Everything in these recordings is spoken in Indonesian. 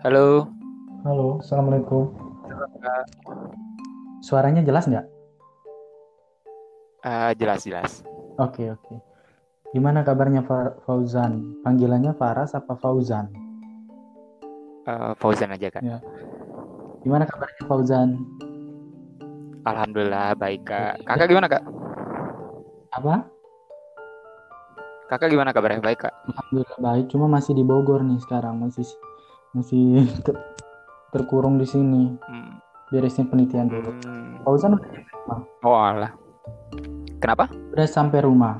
Halo. Halo, Assalamualaikum. Suaranya jelas nggak? Eh, jelas jelas. Oke, oke. Gimana kabarnya Fa- Fauzan? Panggilannya Faras apa Fauzan? Eh, Fauzan aja kak. Ya. Gimana kabarnya Fauzan? Alhamdulillah baik kak. Kakak gimana kak? Apa? Kakak gimana kabarnya? Baik kak. Alhamdulillah baik, cuma masih di Bogor nih sekarang, masih masih ter- terkurung di sini. Hmm. Beresin penelitian dulu. Hmm. Fauzan udah sampai rumah? Oh alah. Kenapa? Udah sampai rumah.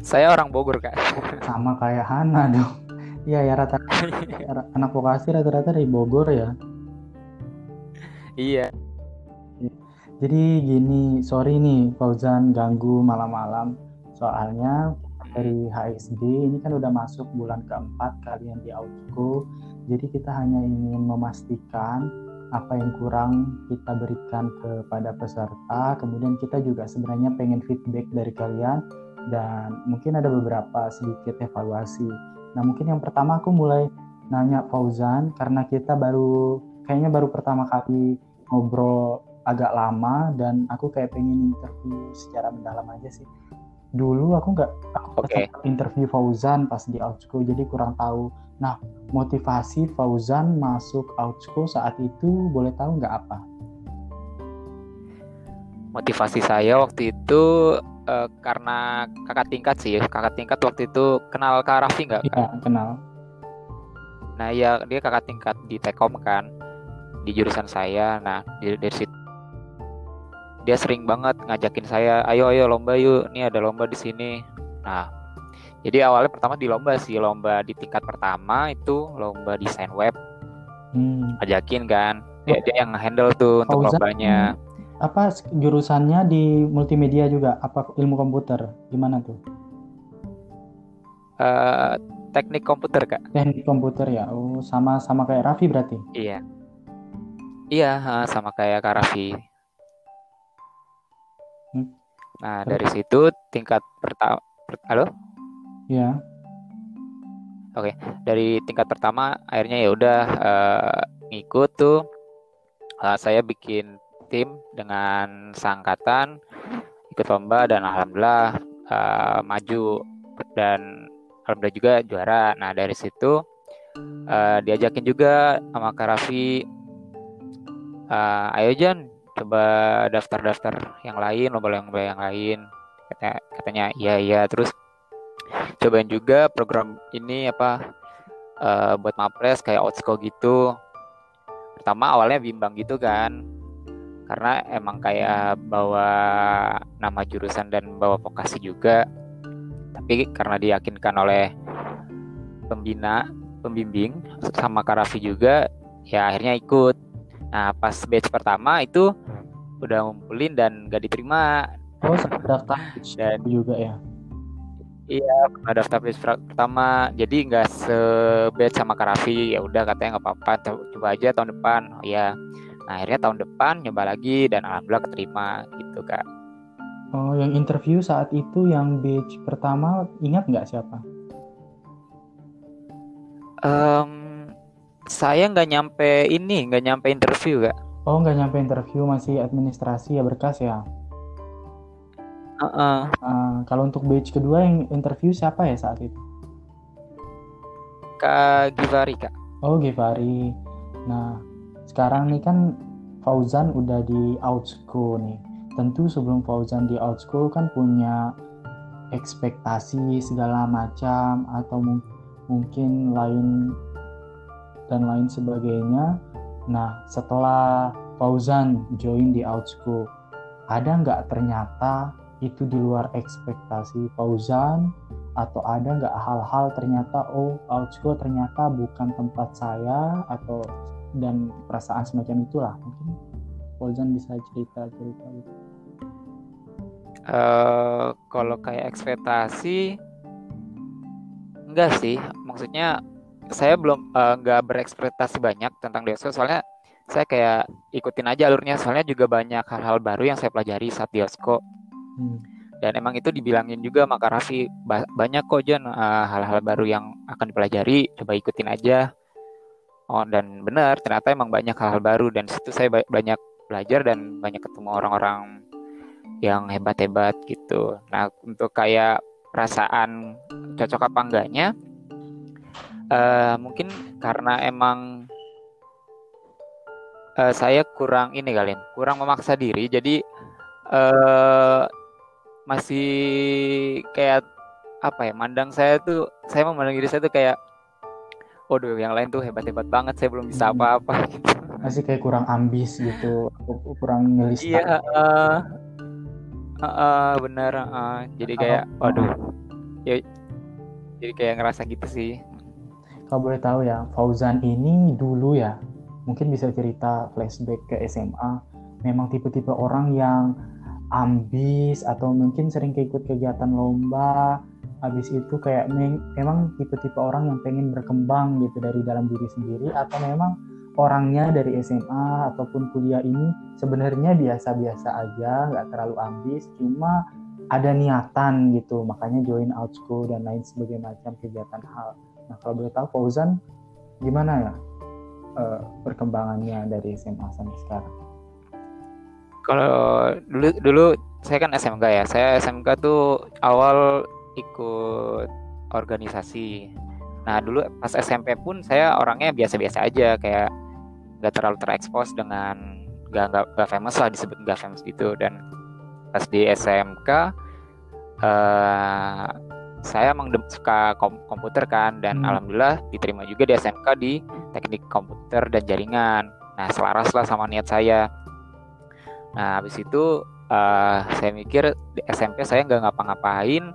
Saya orang Bogor kak. Sama kayak Hana dong. Iya ya rata anak vokasi rata-rata dari Bogor ya. iya. Jadi gini, sorry nih Fauzan ganggu malam-malam. Soalnya dari HSD ini kan udah masuk bulan keempat kalian di Outgo. Jadi kita hanya ingin memastikan apa yang kurang kita berikan kepada peserta. Kemudian kita juga sebenarnya pengen feedback dari kalian dan mungkin ada beberapa sedikit evaluasi. Nah mungkin yang pertama aku mulai nanya Fauzan karena kita baru kayaknya baru pertama kali ngobrol agak lama dan aku kayak pengen interview secara mendalam aja sih. Dulu aku nggak aku sempat interview Fauzan pas di Outsco jadi kurang tahu. Nah motivasi Fauzan masuk Outsco saat itu boleh tahu nggak apa? Motivasi saya waktu itu eh, karena kakak tingkat sih. Kakak tingkat waktu itu kenal Kak Raffi nggak? Iya kenal. Nah iya dia kakak tingkat di Tekom kan di jurusan saya. Nah dari situ dia sering banget ngajakin saya, ayo ayo lomba yuk, nih ada lomba di sini. Nah jadi awalnya pertama di lomba sih, lomba di tingkat pertama itu lomba desain web, Hmm. ajakin kan. Dia, dia yang handle tuh untuk Fauzan, lombanya. Apa jurusannya di multimedia juga? Apa ilmu komputer? Gimana tuh? Eh, teknik komputer kak. Teknik komputer ya. Oh sama sama kayak Raffi berarti. Iya. Iya, eh, sama kayak Kak Raffi. Nah, dari situ tingkat pertama, halo? Ya. dari tingkat pertama akhirnya ya udah eh, ngikut tuh Eh, saya bikin tim dengan seangkatan ikut lomba dan alhamdulillah eh, maju dan alhamdulillah juga juara nah dari situ eh, diajakin juga sama Kak Raffi eh, ayo Jan coba daftar-daftar yang lain lomba-lomba yang lain. Katanya katanya iya iya. Terus cobain juga program ini apa eh, buat mapres kayak Outsko gitu. Pertama awalnya bimbang gitu kan karena emang kayak bawa nama jurusan dan bawa vokasi juga. Tapi karena diyakinkan oleh pembina pembimbing sama Kak Raffi juga ya akhirnya ikut nah pas batch pertama itu udah ngumpulin dan gak diterima Oh sama daftar dan juga ya. Iya, pernah daftar batch per- pertama. Jadi nggak se-batch sama Kak Raffi. Ya udah katanya nggak apa-apa, co- coba aja tahun depan. Oh ya. Nah, akhirnya tahun depan nyoba lagi dan alhamdulillah keterima gitu, Kak. Oh yang interview saat itu yang batch pertama ingat nggak siapa? Em, saya nggak nyampe ini, nggak nyampe interview, Kak. Oh nggak nyampe interview masih administrasi ya berkas ya. Heeh. Ah, kalau untuk batch kedua yang interview siapa ya saat itu? Kak Givari, Kak. Oh Givari. Nah sekarang nih kan Fauzan udah di Outsco nih. Tentu sebelum Fauzan di Outsco kan punya ekspektasi segala macam atau mung- mungkin lain dan lain sebagainya. Nah setelah Fauzan join di Outsco, ada nggak ternyata itu di luar ekspektasi Fauzan atau ada nggak hal-hal ternyata oh Outsco ternyata bukan tempat saya atau dan perasaan semacam itulah mungkin Fauzan bisa cerita cerita gitu. Eh, kalau kayak ekspektasi enggak sih. Maksudnya saya belum eh, nggak berekspektasi banyak tentang Deosko soalnya saya kayak ikutin aja alurnya. Soalnya juga banyak hal-hal baru yang saya pelajari saat Deosko Hmm. dan emang itu dibilangin juga sama Kak Raffi. Ba- banyak kok Jan eh, hal-hal baru yang akan dipelajari. Coba ikutin aja. Oh dan benar ternyata emang banyak hal-hal baru. Dan situ saya banyak belajar dan banyak ketemu orang-orang yang hebat-hebat gitu. Nah untuk kayak perasaan cocok apa enggaknya uh, mungkin karena emang uh, saya kurang ini kalian kurang memaksa diri jadi uh, masih kayak apa ya mandang saya tuh saya memandang diri saya tuh kayak waduh yang lain tuh hebat-hebat banget saya belum bisa hmm. apa-apa. Gitu. masih kayak kurang ambis gitu kurang ngelis iya uh, uh, uh, bener uh, jadi kayak waduh. Ya jadi kayak ngerasa gitu sih kalau boleh tahu ya Fauzan ini dulu ya mungkin bisa cerita flashback ke SMA memang tipe-tipe orang yang ambis atau mungkin sering ikut kegiatan lomba. Habis itu kayak memang tipe-tipe orang yang pengen berkembang gitu dari dalam diri sendiri atau memang orangnya dari SMA ataupun kuliah ini sebenarnya biasa-biasa aja nggak terlalu ambis cuma ada niatan gitu makanya join out school dan lain sebagainya macam kegiatan hal nah kalau boleh tahu Fauzan gimana ya uh, perkembangannya dari SMA sampai sekarang? Kalau dulu dulu saya kan SMK ya. Saya SMK tuh awal ikut organisasi. Nah dulu pas SMP pun saya orangnya biasa-biasa aja kayak nggak terlalu terekspos dengan nggak nggak nggak famous lah disebut nggak famous gitu. Dan pas di SMK uh, eh, saya emang suka kom komputer kan dan hmm. alhamdulillah diterima juga di SMK di teknik komputer dan jaringan. Nah selaras lah sama niat saya. Nah habis itu uh, saya mikir di SMP saya nggak ngapa-ngapain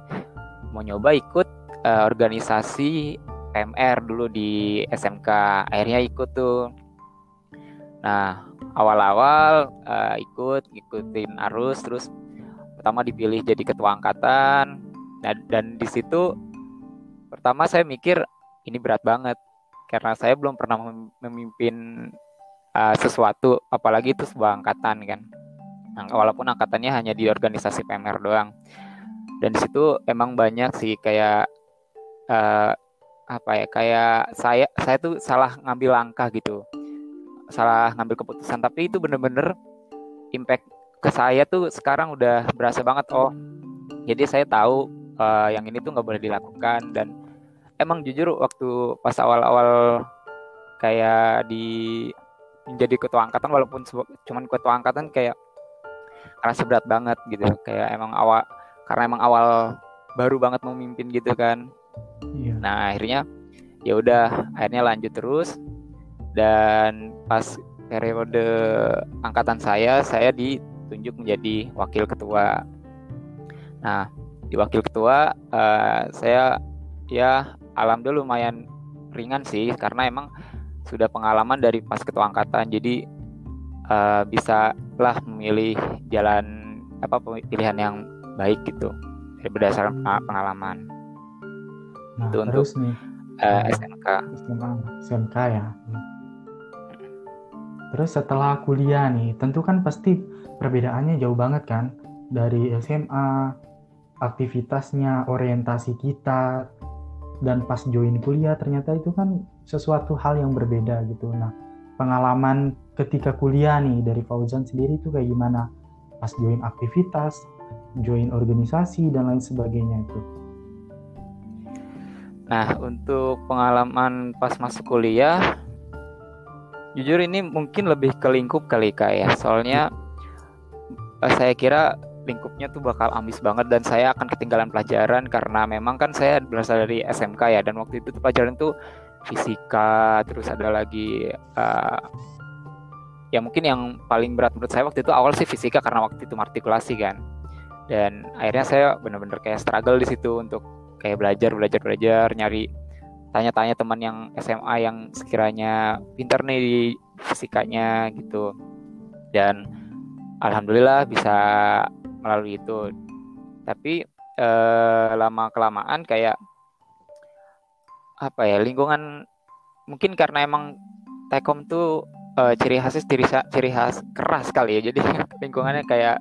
mau nyoba ikut uh, organisasi PMR dulu di SMK akhirnya ikut tuh nah awal-awal uh, ikut ngikutin arus terus pertama dipilih jadi ketua angkatan nah, dan di situ pertama saya mikir ini berat banget. Karena saya belum pernah memimpin uh, sesuatu apalagi itu sebuah angkatan kan. Nah, walaupun angkatannya hanya di organisasi PMR doang. Dan di situ emang banyak sih kayak uh, apa ya kayak saya saya tuh salah ngambil langkah gitu. Salah ngambil keputusan. Tapi itu bener-bener impact ke saya tuh sekarang udah berasa banget oh. Jadi saya tahu uh, yang ini tuh nggak boleh dilakukan. Dan emang jujur waktu pas awal-awal kayak di menjadi ketua angkatan walaupun cuman ketua angkatan kayak rasa berat banget gitu. Kayak emang awal karena emang awal baru banget memimpin gitu kan. Iya. nah akhirnya ya udah akhirnya lanjut terus. Dan pas periode angkatan saya saya ditunjuk menjadi wakil ketua. Nah di wakil ketua uh, saya ya alhamdulillah lumayan ringan sih karena emang sudah pengalaman dari pas ketua angkatan. Jadi uh, bisa lah memilih jalan apa pilihan yang baik gitu berdasarkan pengalaman. Nah, itu terus untuk nih. uh, SMK SMK ya. Terus setelah kuliah nih tentu kan pasti perbedaannya jauh banget kan? Dari SMA aktivitasnya orientasi kita dan pas join kuliah ternyata itu kan sesuatu hal yang berbeda gitu nah pengalaman ketika kuliah nih dari Fauzan sendiri itu kayak gimana pas join aktivitas join organisasi dan lain sebagainya itu. Nah, untuk pengalaman pas masuk kuliah, jujur ini mungkin lebih ke lingkup kali kak ya. Soalnya eh, saya kira lingkupnya tuh bakal ambis banget dan saya akan ketinggalan pelajaran karena memang kan saya berasal dari SMK ya dan waktu itu tuh pelajaran tuh fisika terus ada lagi uh, ya mungkin yang paling berat menurut saya waktu itu awal sih fisika karena waktu itu artikulasi kan. Dan akhirnya saya benar-benar kayak struggle di situ untuk kayak belajar belajar belajar nyari tanya-tanya teman yang SMA yang sekiranya pintar nih di fisikanya gitu. Dan alhamdulillah bisa melalui itu. Tapi eh, lama kelamaan kayak apa ya lingkungan mungkin karena emang Tekom tuh eh, ciri khasnya ciri ciri khas keras kali ya. Jadi lingkungannya kayak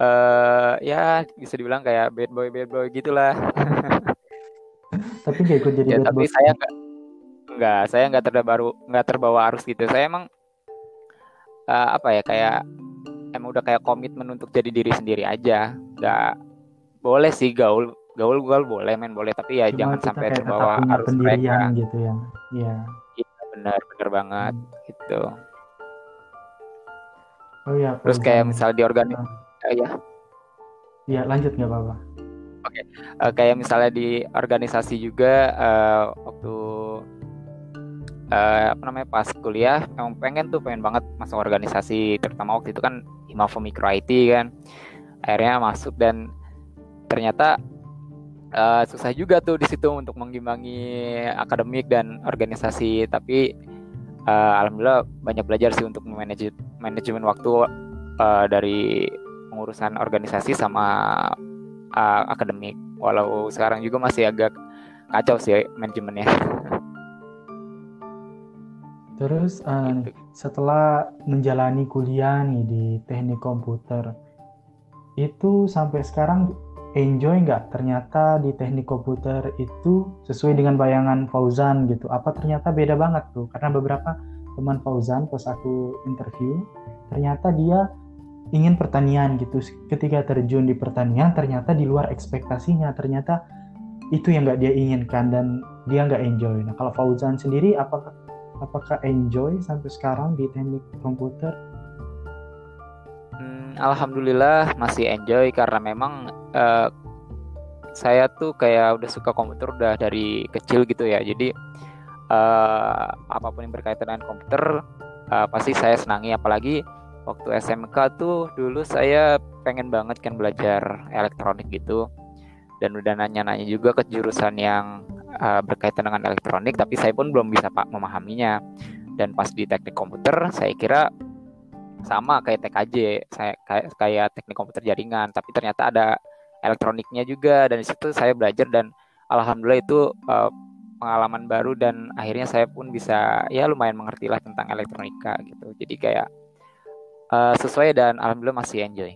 uh, ya bisa dibilang kayak bad boy bad boy gitulah. Tapi gak ikut jadi ya, bad tapi boy. saya nggak Enggak, saya nggak terbawa nggak terbawa arus gitu. Saya emang uh, apa ya kayak emang udah kayak komitmen untuk jadi diri sendiri aja. Nggak boleh sih gaul gaul gaul boleh main boleh tapi ya Cuma jangan sampai terbawa arus mereka gitu ya. Iya. Iya benar benar banget hmm. gitu. Oh iya. Terus kayak misal di organisasi uh, ya. Iya lanjut nggak apa-apa. Oke, okay. uh, kayak misalnya di organisasi juga uh, waktu uh, apa namanya pas kuliah emang pengen tuh pengen banget masuk organisasi terutama waktu itu kan Himafo Micro IT kan. Akhirnya masuk dan ternyata uh, susah juga tuh di situ untuk mengimbangi akademik dan organisasi. Tapi uh, alhamdulillah banyak belajar sih untuk memanage manajemen waktu uh, dari pengurusan organisasi sama uh, akademik. Walau sekarang juga masih agak kacau sih manajemennya Terus uh, setelah menjalani kuliah nih di teknik komputer, itu sampai sekarang enjoy nggak? Ternyata di teknik komputer itu sesuai dengan bayangan Fauzan gitu. Apa ternyata beda banget tuh? Karena beberapa teman Fauzan pas aku interview, ternyata dia ingin pertanian gitu. Ketika terjun di pertanian, ternyata di luar ekspektasinya. Ternyata itu yang nggak dia inginkan dan dia nggak enjoy. Nah kalau Fauzan sendiri, apakah apakah enjoy sampai sekarang di teknik komputer? Hmm, Alhamdulillah masih enjoy karena memang uh, saya tuh kayak udah suka komputer udah dari kecil gitu ya. Jadi uh, apa pun yang berkaitan dengan komputer uh, pasti saya senangi. Apalagi waktu SMK tuh dulu saya pengen banget kan belajar elektronik gitu dan udah nanya-nanya juga ke jurusan yang uh, berkaitan dengan elektronik tapi saya pun belum bisa pak memahaminya dan pas di teknik komputer saya kira sama kayak TKJ saya kayak kayak teknik komputer jaringan tapi ternyata ada elektroniknya juga dan di situ saya belajar dan alhamdulillah itu uh, pengalaman baru dan akhirnya saya pun bisa ya lumayan mengerti lah tentang elektronika gitu jadi kayak uh, sesuai dan alhamdulillah masih enjoy.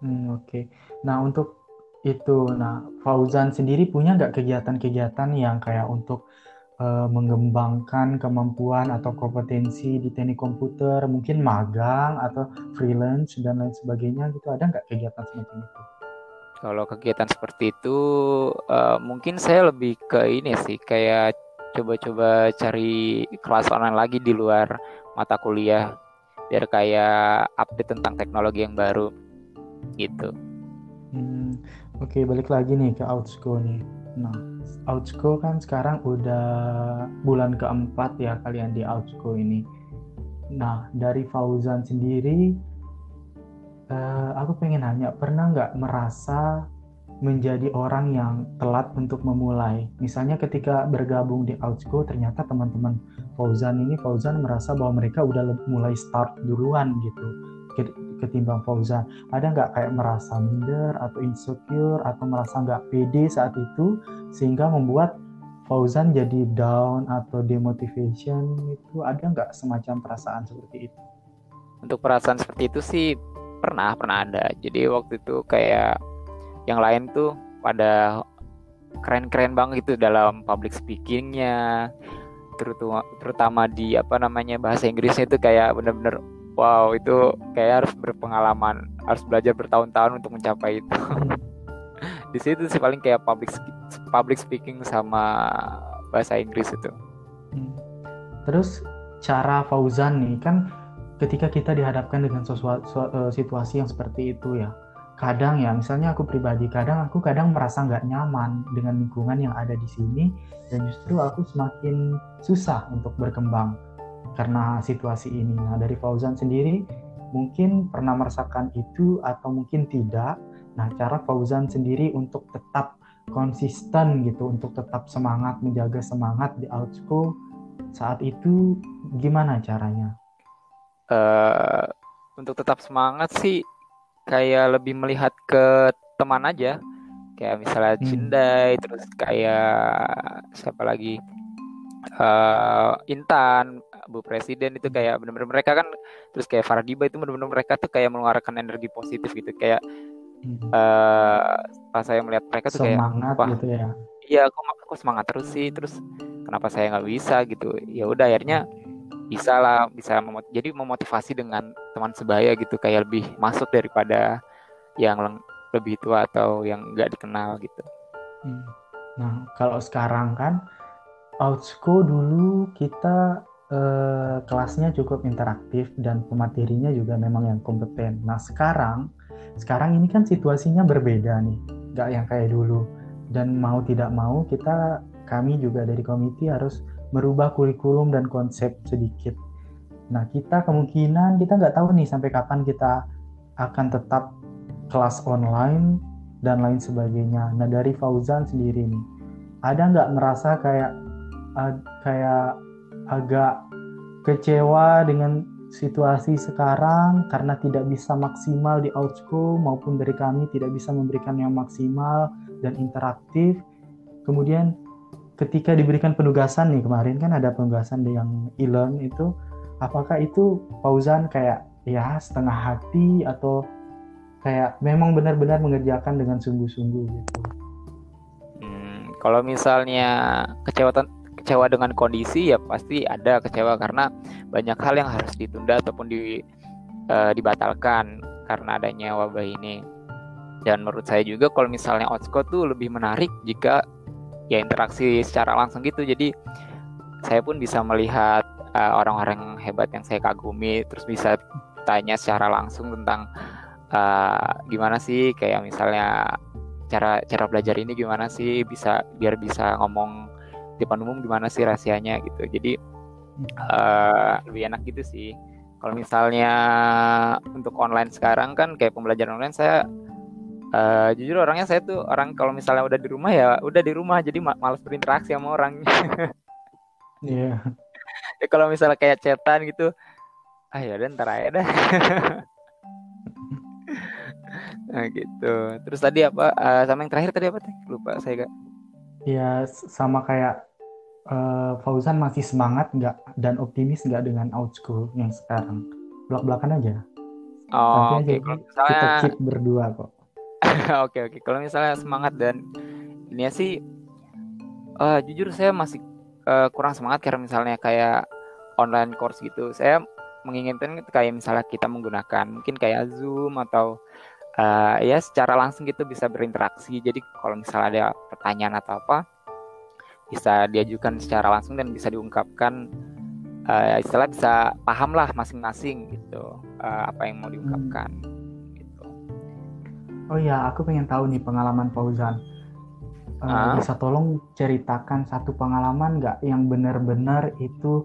Hmm, Oke, okay. nah untuk itu. Nah, Fauzan sendiri punya nggak kegiatan-kegiatan yang kayak untuk uh, mengembangkan kemampuan atau kompetensi di teknik komputer, mungkin magang atau freelance dan lain sebagainya gitu. Ada nggak kegiatan seperti itu? Kalau kegiatan seperti itu, uh, mungkin saya lebih ke ini sih, kayak coba-coba cari kelas online lagi di luar mata kuliah, biar kayak update tentang teknologi yang baru, gitu. Hmm, Oke, balik lagi nih ke Outsco nih. Nah, Outsco kan sekarang udah bulan keempat ya kalian di Outsco ini. Nah, dari Fauzan sendiri, uh, aku pengen nanya, pernah nggak merasa menjadi orang yang telat untuk memulai? Misalnya ketika bergabung di Outsco, ternyata teman-teman Fauzan ini, Fauzan merasa bahwa mereka udah mulai start duluan gitu ketimbang Fauzan? Ada nggak kayak merasa minder atau insecure atau merasa nggak pede saat itu sehingga membuat Fauzan jadi down atau demotivation itu ada nggak semacam perasaan seperti itu? Untuk perasaan seperti itu sih pernah pernah ada. Jadi waktu itu kayak yang lain tuh pada keren-keren banget gitu dalam public speakingnya terutama terutama di apa namanya bahasa Inggrisnya itu kayak bener-bener wow itu kayak harus berpengalaman harus belajar bertahun-tahun untuk mencapai itu. Di situ sih paling kayak public public speaking sama bahasa Inggris itu. Hmm. terus cara Fauzan nih kan ketika kita dihadapkan dengan sesuatu eh, situasi yang seperti itu ya kadang ya misalnya aku pribadi kadang aku kadang merasa nggak nyaman dengan lingkungan yang ada di sini dan justru aku semakin susah untuk berkembang karena situasi ini. Nah, dari Fauzan sendiri mungkin pernah merasakan itu atau mungkin tidak. Nah, cara Fauzan sendiri untuk tetap konsisten gitu, untuk tetap semangat, menjaga semangat di Outsco saat itu gimana caranya? Uh, untuk tetap semangat sih kayak lebih melihat ke teman aja kayak misalnya hmm. Cindai terus kayak siapa lagi uh, Intan Bu Presiden itu kayak benar-benar mereka kan terus kayak Fardiba itu benar-benar mereka tuh kayak mengeluarkan energi positif gitu kayak hmm. uh, pas saya melihat mereka tuh semangat kayak gitu ya iya aku aku semangat terus sih terus kenapa saya nggak bisa gitu ya udah akhirnya bisa lah bisa memot jadi memotivasi dengan teman sebaya gitu kayak lebih masuk daripada yang lebih tua atau yang nggak dikenal gitu. Hmm. Nah kalau sekarang kan Outsco dulu kita eh, kelasnya cukup interaktif dan pematerinya juga memang yang kompeten. Nah sekarang sekarang ini kan situasinya berbeda nih, nggak yang kayak dulu. Dan mau tidak mau kita kami juga dari komite harus merubah kurikulum dan konsep sedikit. Nah kita kemungkinan kita nggak tahu nih sampai kapan kita akan tetap kelas online dan lain sebagainya. Nah dari Fauzan sendiri nih, ada nggak merasa kayak uh, kayak agak kecewa dengan situasi sekarang karena tidak bisa maksimal di Outsco maupun dari kami tidak bisa memberikan yang maksimal dan interaktif. Kemudian ketika diberikan penugasan nih kemarin kan ada penugasan yang e-learn itu apakah itu Fauzan kayak ya setengah hati atau kayak memang benar-benar mengerjakan dengan sungguh-sungguh gitu. Hmm, kalau misalnya kecewa kecewa dengan kondisi ya pasti ada kecewa karena banyak hal yang harus ditunda ataupun di uh, dibatalkan karena adanya wabah ini. Dan menurut saya juga kalau misalnya Otsko tuh lebih menarik jika ya interaksi secara langsung gitu. Jadi saya pun bisa melihat eh, orang-orang uh, hebat yang saya kagumi terus bisa tanya secara langsung tentang uh, gimana sih kayak misalnya cara cara belajar ini gimana sih bisa biar bisa ngomong di depan umum gimana sih rahasianya gitu. Jadi uh, lebih enak gitu sih. Kalau misalnya untuk online sekarang kan kayak pembelajaran online saya uh, jujur orangnya saya tuh orang kalau misalnya udah di rumah ya udah di rumah jadi malas berinteraksi sama orang. Iya. yeah. ya, kalau misalnya kayak chatan gitu ah ya ntar aja dah. Nah gitu. Terus tadi apa uh, sama yang terakhir tadi apa teh? Lupa saya gak ya sama kayak uh, Fauzan masih semangat nggak dan optimis nggak dengan outschool yang sekarang belak belakan aja oh oke okay. misalnya... kita keep berdua kok oke oke okay. kalau misalnya semangat dan ini ya sih uh, jujur saya masih uh, kurang semangat karena misalnya kayak online course gitu saya menginginkan kayak misalnya kita menggunakan mungkin kayak Zoom atau uh, ya secara langsung gitu bisa berinteraksi. Jadi kalau misalnya ada pertanyaan atau apa bisa diajukan secara langsung dan bisa diungkapkan uh, istilah bisa paham lah masing-masing gitu uh, apa yang mau diungkapkan. Gitu. Oh iya, aku pengen tahu nih pengalaman Fauzan. Uh, Bisa tolong ceritakan satu pengalaman nggak yang benar-benar itu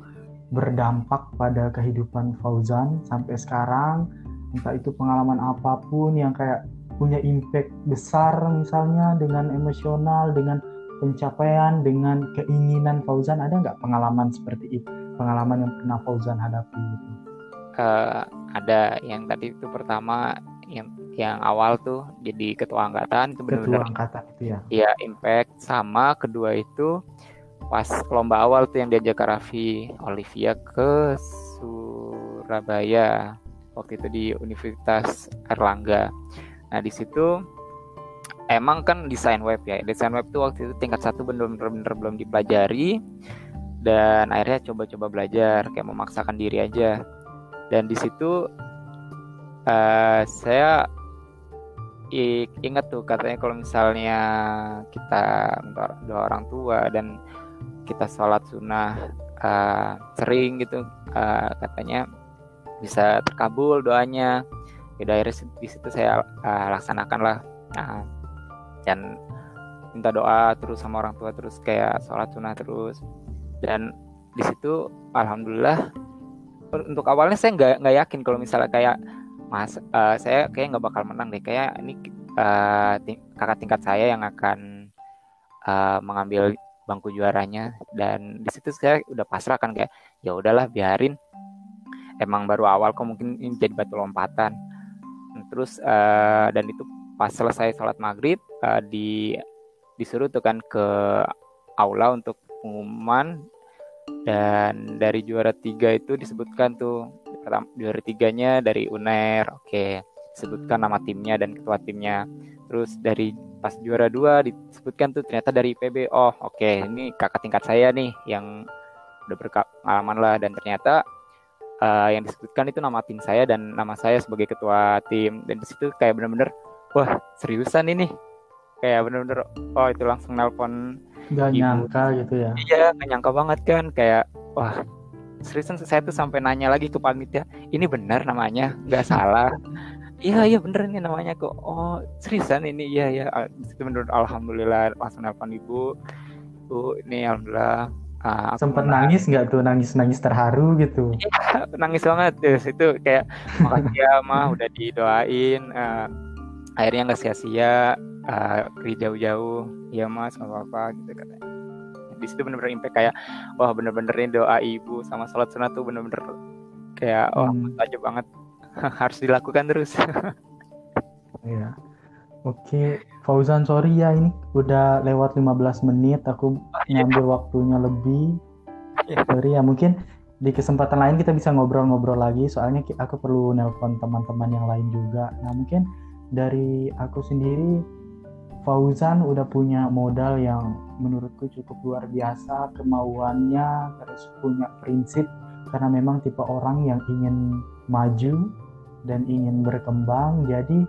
berdampak pada kehidupan Fauzan sampai sekarang entah itu pengalaman apa pun yang kayak punya impact besar misalnya dengan emosional dengan pencapaian dengan keinginan Fauzan ada nggak pengalaman seperti itu? Pengalaman yang pernah Fauzan hadapi gitu? Uh, ada yang tadi itu pertama yang yang awal tuh jadi ketua angkatan itu benar-benar angkatan itu ya? Iya impact. Sama kedua itu pas lomba awal tuh yang diajak Raffi Olivia ke Surabaya. Waktu itu di Universitas Erlangga. Nah di situ emang kan desain web ya. Desain web tuh waktu itu tingkat satu bener-bener belum dipelajari dan akhirnya coba-coba belajar kayak memaksakan diri aja. Dan di situ uh, saya ingat tuh katanya kalau misalnya kita doa orang tua dan kita sholat sunnah uh, sering gitu uh, katanya bisa terkabul doanya ya akhirnya di situ saya uh, laksanakan lah nah, dan minta doa terus sama orang tua terus kayak sholat sunnah terus. Dan di situ alhamdulillah untuk awalnya saya nggak nggak yakin kalau misalnya kayak mas uh, saya kayak nggak bakal menang deh kayak ini uh, ting kakak tingkat saya yang akan uh, mengambil bangku juaranya. Dan di situ saya udah pasrah kan kayak ya udahlah biarin. Emang baru awal kok mungkin ini jadi batu lompatan. Terus uh, dan itu pas selesai sholat maghrib uh, di disuruh tuh kan ke aula untuk pengumuman. Dan dari juara tiga itu disebutkan tuh juara tiganya dari UNER oke. Okay. sebutkan nama timnya dan ketua timnya. Terus dari pas juara dua disebutkan tuh ternyata dari IPB oh oke okay, ini kakak tingkat saya nih yang udah berpengalaman lah. Dan ternyata uh, yang disebutkan itu nama tim saya dan nama saya sebagai ketua tim. Dan di situ kayak bener-bener wah seriusan ini? Kayak bener-bener oh itu langsung nelpon Gak ibu. nyangka gitu ya? Iya gak nyangka banget kan kayak wah seriusan saya tuh sampai nanya lagi ke panitia ini benar namanya? Nggak salah? Iya iya bener ini namanya kok. Oh seriusan ini? Iya iya itu menurut alhamdulillah langsung nelpon ibu. Bu ini alhamdulillah Uh, sempat nangis nggak tuh? Nangis nangis terharu gitu? Ya, nangis banget tuh itu kayak makasih ya mah udah didoain uh, akhirnya nggak sia-sia uh, jauh-jauh ya mas apa apa gitu katanya di situ bener-bener impact kayak wah bener-bener ini doa ibu sama sholat sunat tuh bener-bener kayak wah hmm. aja banget harus dilakukan terus Iya. Oke, Fauzan sorry ya ini udah lewat 15 menit aku ngambil waktunya lebih. Yeah. Sorry ya mungkin di kesempatan lain kita bisa ngobrol-ngobrol lagi soalnya aku perlu nelpon teman-teman yang lain juga. Nah, mungkin dari aku sendiri Fauzan udah punya modal yang menurutku cukup luar biasa kemauannya terus punya prinsip karena memang tipe orang yang ingin maju dan ingin berkembang jadi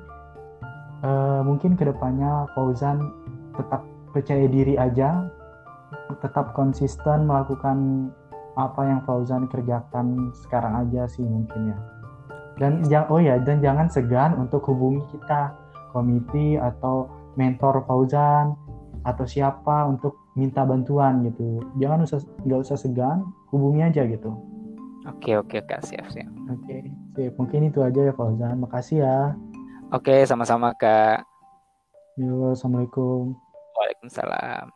uh, mungkin ke depannya Fauzan tetap percaya diri aja, tetap konsisten melakukan apa yang Fauzan kerjakan sekarang aja sih mungkin ya. Dan oh ya dan jangan segan untuk hubungi kita komite atau mentor Fauzan atau siapa untuk minta bantuan gitu. Jangan usah nggak usah segan, hubungi aja gitu. Oke oke kak siap siap. Oke siap. Mungkin itu aja ya Fauzan. Makasih ya. Oke, sama-sama Kak. Yo, Assalamualaikum. Waalaikumsalam.